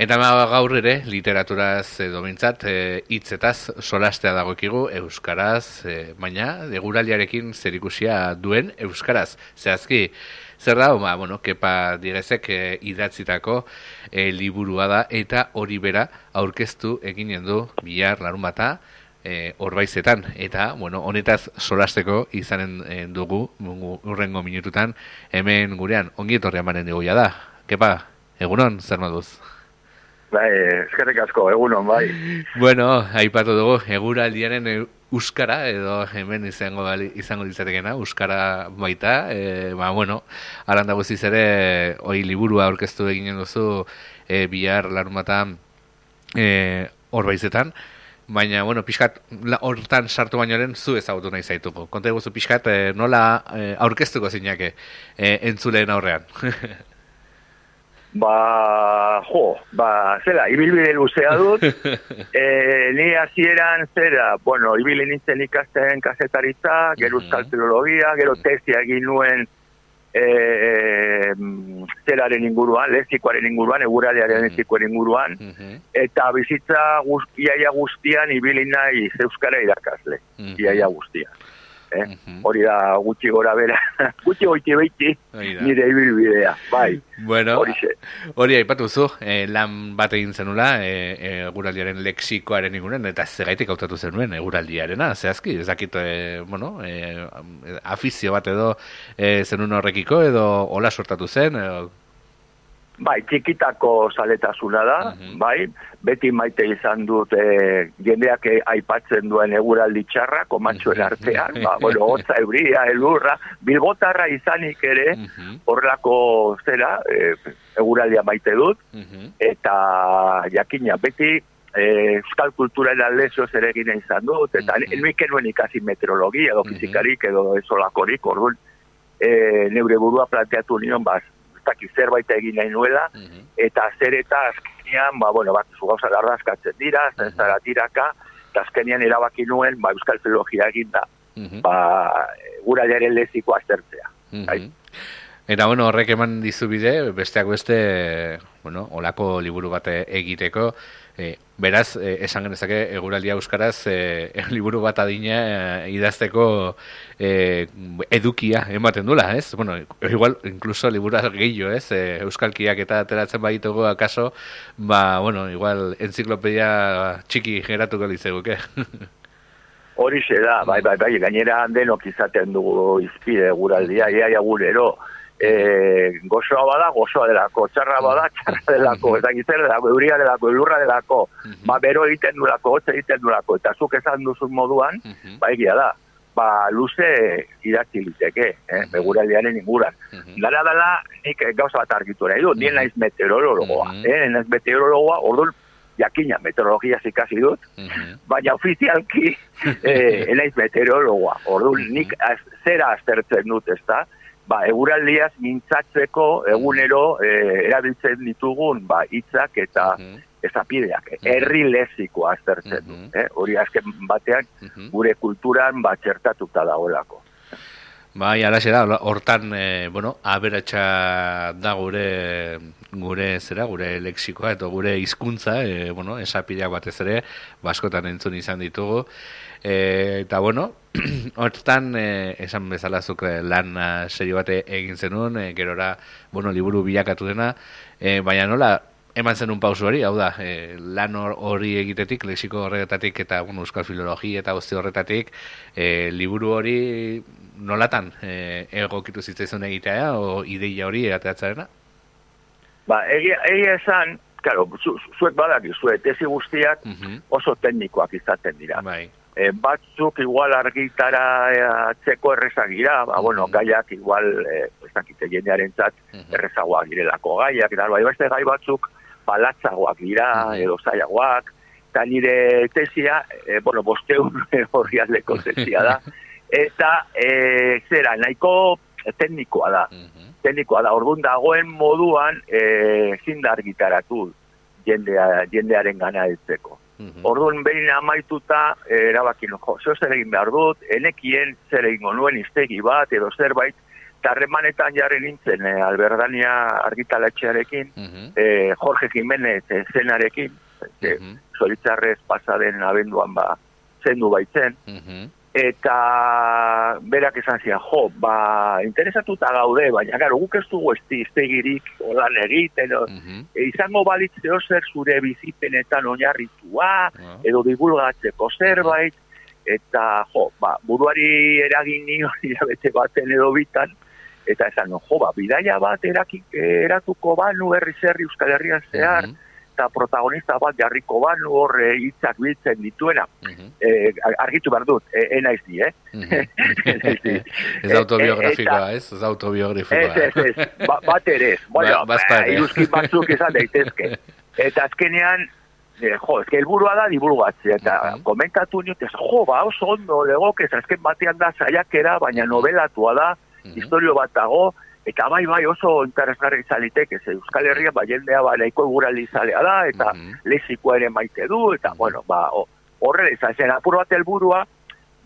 Eta gaur ere, literaturaz edo bintzat, e, hitzetaz solastea dagoekigu Euskaraz, e, baina eguraliarekin zerikusia duen Euskaraz. Zehazki, zer da, ba, bueno, kepa digezek e, idatzitako e, liburua da, eta hori bera aurkeztu eginen du bihar larun bata, e, orbaizetan, eta, bueno, honetaz solasteko izanen e, dugu, urrengo minututan, hemen gurean, ongi etorrian manen dugu da. Kepa, egunon, zer moduz? Bai, eskerrik asko, egunon, bai. Bueno, aipatu dugu, eguraldiaren euskara, edo hemen izango, izango dizatekena, euskara baita, e, ba, bueno, aranda guziz ere, oi liburua aurkeztu eginen duzu, e, bihar larumatan, e, horbaizetan, baina, bueno, pixkat, hortan sartu bainoren zu ezagutu nahi zaituko. Konta eguzu pixkat, e, nola aurkeztuko zinake e, entzuleen aurrean. Ba, jo, ba, zera, ibilbide luzea dut, e, ni hasieran zera, bueno, ibili nintzen ikasten kasetaritza, gero euskal filologia, gero tesia egin nuen e, zeraren inguruan, lezikoaren inguruan, eguralearen lezikoaren inguruan, eta bizitza guztiaia guztian ibili nahi euskara irakasle, iaia guztian eh? hori da gutxi gora bera, gutxi goiti beiti, nire ibilbidea, bai. Bueno, hori aipatu zu, eh, lan bat egin zenula, eh, eh, eguraldiaren leksikoaren igunen, eta zegaitik hautatu zenuen eguraldiarena, zehazki, ezakit, eh, bueno, eh, afizio bat edo eh, zenun horrekiko, edo hola sortatu zen, edo... Bai, txikitako saletasuna da, bai, beti maite izan dut e, jendeak aipatzen duen eguraldi txarra, komatxoen artean, ba, bueno, hotza euria, elurra, bilbotarra izanik ere, horrelako zera, e, eguraldia maite dut, eta jakina, beti e, euskal kultura lezio zer egine izan dut, eta mm -hmm. nuen ikasi meteorologia, edo fizikarik, edo esolakorik, orduan, e, neure burua planteatu nion, baz, dakit zerbait egin nahi nuela, eta zer eta azkenean, ba, bueno, bat, zu gauza lardazkatzen dira, uh -huh. zara tiraka, eta azkenean erabaki nuen, ba, euskal filologia egin da, uh -huh. ba, gura jaren leziko aztertzea. Uh Eta, bueno, horrek eman dizu bide, besteak beste, bueno, olako liburu bat egiteko, E, beraz, e, esan genezake, eguraldia euskaraz, e, liburu bat adina e, idazteko e, edukia ematen dula, ez? Bueno, igual, incluso liburu gehiago, ez? E, euskalkiak eta ateratzen baditugu akaso, ba, bueno, igual, enziklopedia txiki geratuko dizeguke. Hori da, bai, bai, bai, gainera denok izaten dugu izpide eguraldia, iaia gurero, e, gozoa bada, gozoa delako, txarra bada, txarra delako, eta gizera delako, euria delako, elurra delako, ba, bero egiten dulako, hotze egiten dulako, eta zuk esan duzun moduan, ba, egia da, ba, luze idatzi liteke, eh, beguraldiaren inguran. Dala, dala, nik gauza bat argitu nahi du, nien naiz meteorologoa, eh, naiz meteorologoa, orduan, jakina, meteorologia zikasi dut, baina ofizialki, eh, naiz meteorologoa, orduan, nik az, zera aztertzen dut, ez da, ba, eguraldiaz mintzatzeko egunero e, erabiltzen ditugun ba, hitzak eta mm -hmm. ezapideak, herri leziko aztertzen du. Eh? Hori azken batean gure kulturan bat txertatuta dagoelako. Bai, alaxe da, hortan, e, bueno, aberatxa da gure, gure zera, gure lexikoa, eta gure hizkuntza, e, bueno, esapideak batez ere, baskotan entzun izan ditugu. E, eta, bueno, hortan, e, esan bezalazuk lan serio bate egin zenun, e, gerora, bueno, liburu bilakatu dena, e, baina nola, eman zen un pausu hori, hau da, e, lan hori egitetik, lexiko horretatik, eta bueno, euskal filologia eta guzti horretatik, e, liburu hori nolatan e, egokitu zitzaizun egitea, o ideia hori egateatzarena? Ba, egia, egia esan, claro, zu, zuek badak, zuek tesi guztiak oso teknikoak izaten dira. Bai. E, batzuk igual argitara e, atzeko errezak gira, ba, bueno, gaiak igual, e, ez dakite jendearen zat, errezagoak girelako gaiak, eta bai, beste gai batzuk, balatzagoak dira, edo zailagoak, eta nire tesia, e, bueno, bosteun horri aldeko tesia da, eta e, zera, nahiko teknikoa da, teknikoa da, orduan dagoen moduan e, zindar gitaratu jendea, jendearen gana etzeko. Orduan behin amaituta erabakin, jo, zeo zer egin behar dut, enekien zer egin nuen iztegi bat, edo zerbait, tarremanetan jarri nintzen e, Alberdania argitalatxearekin, Mhm. e, Jorge Jimenez e, zenarekin, e, Mhm. zoritzarrez pasaden abenduan ba, zendu baitzen, Mhm. Eta berak esan zian, jo, ba, interesatuta gaude, baina garo, guk ez dugu esti, estegirik olan egiten, o, Mhm. e, izango balitzeo zer zure bizipenetan oinarritua, Ah. edo divulgatzeko zerbait, eta, jo, ba, buruari eragin nion hilabete baten edo bitan, eta esan, jo, ba, bidaia bat erakik, eratuko banu herri zerri Euskal Herrian zehar, Mhm. Eta protagonista bat jarriko banu horre hitzak biltzen dituena, Mhm. e, argitu behar dut, e, enaiz di, eh? Enaiz di. Ez autobiografikoa, Eta- ez? Ez autobiografikoa. Ez, ez, ez, ba, bat ere ez. Bueno, Ba- ba, iruzkin batzuk izan daitezke. Eta azkenean, eh, jo, ezke helburua da divulgatzea, eta Mhm. komentatu niot, ez, jo, ba, oso ondo legoke, ez azken batean da saiakera, baina novelatua da, Mhm. historio bat dago, eta bai, bai, oso interesgarri izaliteke, ze Euskal Herria, ba, jendea, ba, nahiko eguraldi izalea da, eta Mhm. lexikoa ere maite du, eta, Mhm. bueno, ba, horre izan zen, apur bat helburua,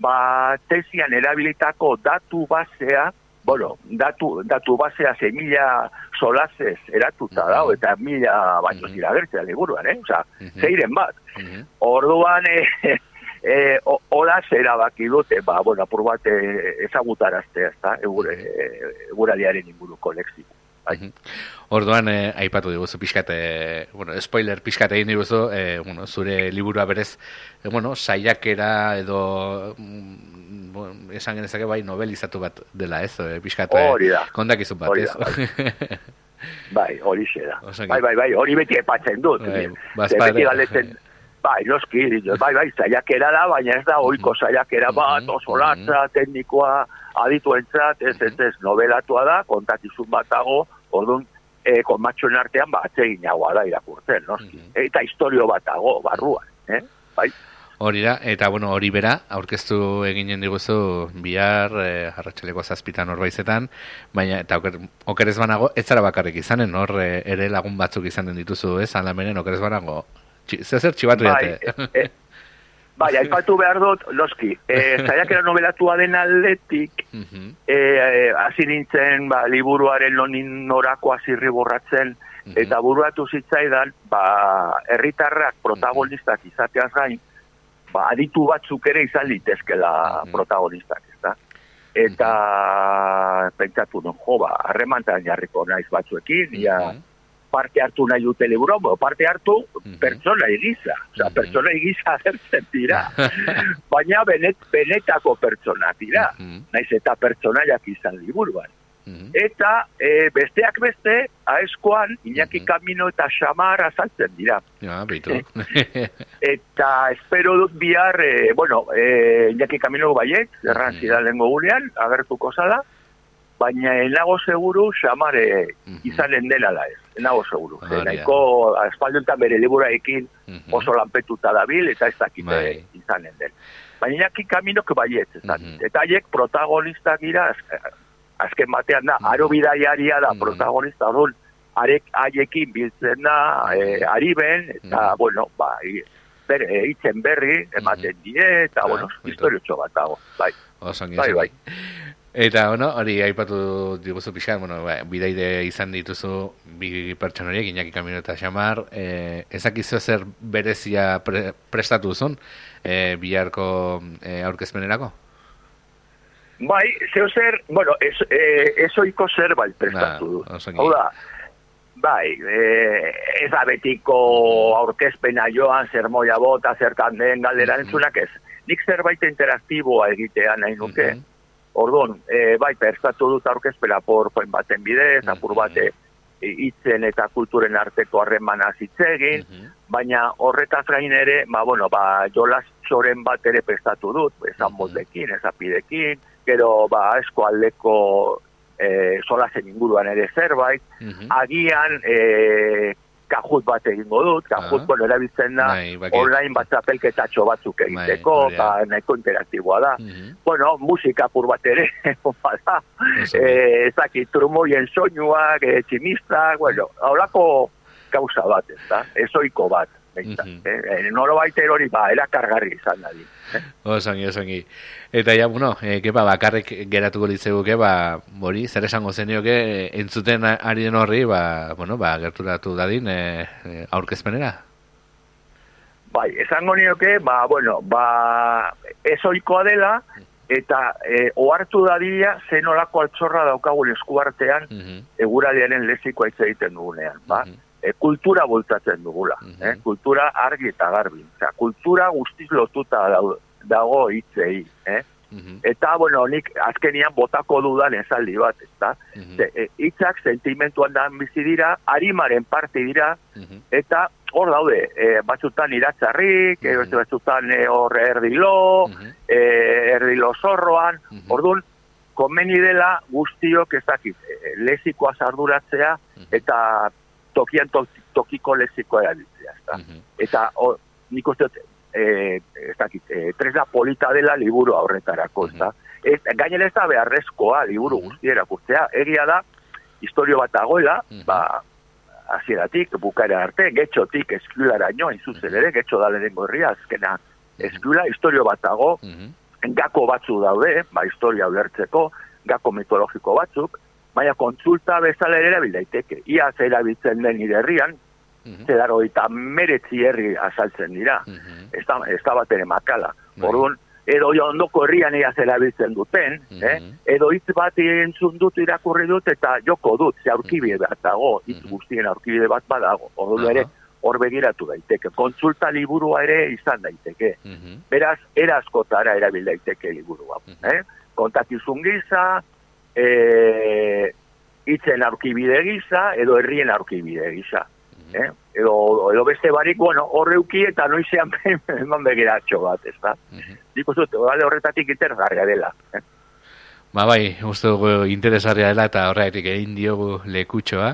ba, tesian erabilitako datu basea, bueno, datu, datu basea ze mila solasez eratuta Mhm. dago, eta mila baino Mhm. zira gertzea liburuan, eh? Osa, Mhm. zeiren bat. Mhm. Orduan, e, e, horaz erabaki dute, ba, bueno, apur bat e, ezagutaraztea, ez da, egure, eguraliaren inguruko lexiko. Bai. Orduan, eh, aipatu diguzu pixkat, eh, bueno, spoiler pixkat egin diguzu, eh, bueno, zure liburua berez, eh, bueno, saiakera edo, mm, bueno, esan genezake bai novelizatu bat dela, ez? Eh, pixkat, eh, Hori da. kontakizun bat, ez? Bai, hori da. Oso ongi. Bai, bai, bai, hori beti epatzen dut. Bai, beti galdetzen, bai, noski, bai, bai, saiakera da, baina ez da ohiko saiakera bat, Mhm, oso latza, teknikoa, adituentzat, ez, ez, ez, novelatua da, kontakizun bat dago, orduan, e, konmatxoen artean, ba, atseginagoa da irakurtzen, noski. Mhm. Eta historio bat dago, barruan, eh? Bai, Hori da, eta bueno, hori bera, aurkeztu eginen diguzu bihar, eh, arratsaleko zazpitan horbaizetan, baina, eta oker, okerez banago, ez zara bakarrik izanen, hor eh, ere lagun batzuk izanen dituzu, ez, alamenen, okerez banago, Txi, zezer txibatu bai, e, e, bai, aipatu behar dut, noski, e, saiakera novelatua den aldetik, Mhm, e, e, hasi nintzen ba, liburuaren nonin norako azirri borratzen mhm, eta buruatu zitzaidan ba, herritarrak protagonistak izateaz gain ba, aditu batzuk ere izan litezkela Mhm. protagonistak ezta? eta pentsatu non jo ba harremantan jarriko naiz batzuekin ja parte hartu nahi dute liburu, parte hartu pertsona egisa, osea, Mhm. pertsona egisa agertzen dira, baina benet, benetako pertsona dira, naiz eta pertsonaiak izan liburuan. Eta e, besteak beste, aeskoan, Iñaki Mhm. Kamino eta Xamar azaltzen dira. Ja, beitu. Eta espero dut bihar, e, bueno, e, Iñaki Kamino baiet, erran Mhm. zidan lengo gunean, agertuko zala, baina enago seguru Xamar e, Mhm. izanen dela da ez, enago seguru. Hori da. Nahiko aspalduntan bere liburaekin Mhm. oso lanpetuta dabil, eta ez dakite Bai. izanen den. Baina Iñaki Kaminok baiet, ez dakit. Mhm. Eta haiek protagonistak dira, az- azken batean da, Mhm. aro bidaiaria da protagonista dut, arek haiekin biltzen da, e, ari ben, eta, Mhm. bueno, ba, bere, e, itzen berri, ematen die, eta, Ah, bueno, historiotxo bat dago, bai. Oso ongi, Bai, bai. Eta, bueno, hori aipatu diguzu pixan, bueno, ba, bidaide izan dituzu bi pertson horiek, Iñaki Kamino eta Xamar, eh, ezakizu zer berezia pre, prestatu zuen, eh, biharko eh, aurkezpenerako? Bai, zeo zer, bueno, ez, e, ezoiko zerbait prestatu Ba. Hau da, bai, e, ez da betiko aurkezpena joan, zer moia bota, zertan den galdera Mhm. entzunak ez. Nik zerbait interaktiboa egitea nahi nuke. Mhm. Orduan, e, bai, prestatu dut aurkezpena PowerPoint baten bidez, apur bate hitzen eta kulturen arteko harremana zitzegin, Mhm. baina horretaz gain ere, ba, bueno, ba, jolas txoren bat ere prestatu dut, esan Mhm. modekin, ezapidekin, gero, ba, esko aldeko e, solasen inguruan ere zerbait, Mhm. agian e, kajut bat egingo dut, kajut, Ah. bueno, erabiltzen da, Bai, online bat zapelketatxo batzuk egiteko, hori da. ba, nahiko interaktiboa da. Mhm. Bueno, musika apur bat ere, bada, eh, ez dakit, trumoien soinuak, eh, tximistak, bueno, haulako gauza bat, ez da, ezoiko bat. Mm -hmm. eh, noro baiter hori, ba, erakargarri izan da di. Eh? Osongi, osongi. Eta ja, bueno, e, kepa, bakarrik geratuko litzeguke, ba, hori, zer esango zenioke, entzuten ari den horri, ba, bueno, ba, gerturatu dadin, e, aurkezpenera? Bai, esango nioke, ba, bueno, ba, ezoikoa dela, eta e, ohartu dadia zenolako altxorra daukagun eskuartean mm -hmm. eguraliaren lezikoa hitz egiten dugunean, ba? Mm kultura bultatzen dugula, mm eh? kultura argi eta garbi. Osea, kultura guztiz lotuta dago hitzei, eh? Eta, bueno, nik azkenian botako dudan esaldi bat, ezta? Mm hitzak sentimentuan da bizi dira, harimaren parte dira, eta hor daude, e, batzutan iratzarrik, mm -hmm. batzutan e, hor erdilo, mm -hmm. e, erdilo zorroan, mm -hmm. orduan, komeni dela guztiok ez dakit, e, lezikoa sarduratzea, eta tokian to, tokiko lezikoa erabiltzea. Mm -hmm. Eta o, nik uste, e, ez dakit, e, tresna polita dela liburu aurretarako, mm -hmm. ez gainera ez da beharrezkoa liburu guztia, egia da, historio bat agoela, mm -hmm. ba, hasieratik bukara arte, getxotik esklulara ino, inzuzen ere, getxo da lehenengo herria, azkena esklula, historio bat dago, gako batzu daude, ba, historia ulertzeko, gako mitologiko batzuk, baina kontsulta bezala ere erabildaiteke. Ia zera bitzen den nire herrian, zedaro eta meretzi herri azaltzen dira. Ez da, ez da bat ere makala. Orduan, edo ondoko herrian ea zerabiltzen duten, mm -hmm. eh? edo hitz bat entzun dut irakurri dut eta joko dut, ze aurkibide bat dago, hitz mm -hmm. guztien aurkibide bat badago, ordu ere hor begiratu daiteke, kontsulta liburua ere izan daiteke, mm -hmm. beraz, erazkotara erabil daiteke liburua. Mm -hmm. eh? Kontakizun giza, eh, itzen aurkibide giza, edo herrien aurkibide giza. Eh? Edo, edo beste barik, bueno, horreuki eta noizean eman begiratxo bat, ez da? Uh -huh. Diko zut, horretatik interesgarria dela. Eh? Ba bai, uste dugu interesgarria dela eta horretik egin diogu lekutxoa.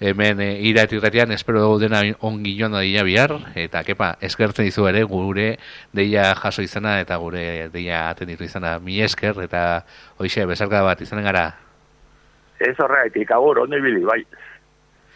Hemen e, irati espero dugu dena ongi joan da bihar, eta kepa, eskertzen dizu ere gure deia jaso izana eta gure deia atenditu izana mi esker, eta hoxe, besarka bat izanen gara. Ez horretik, agur, ondo ibili, bai.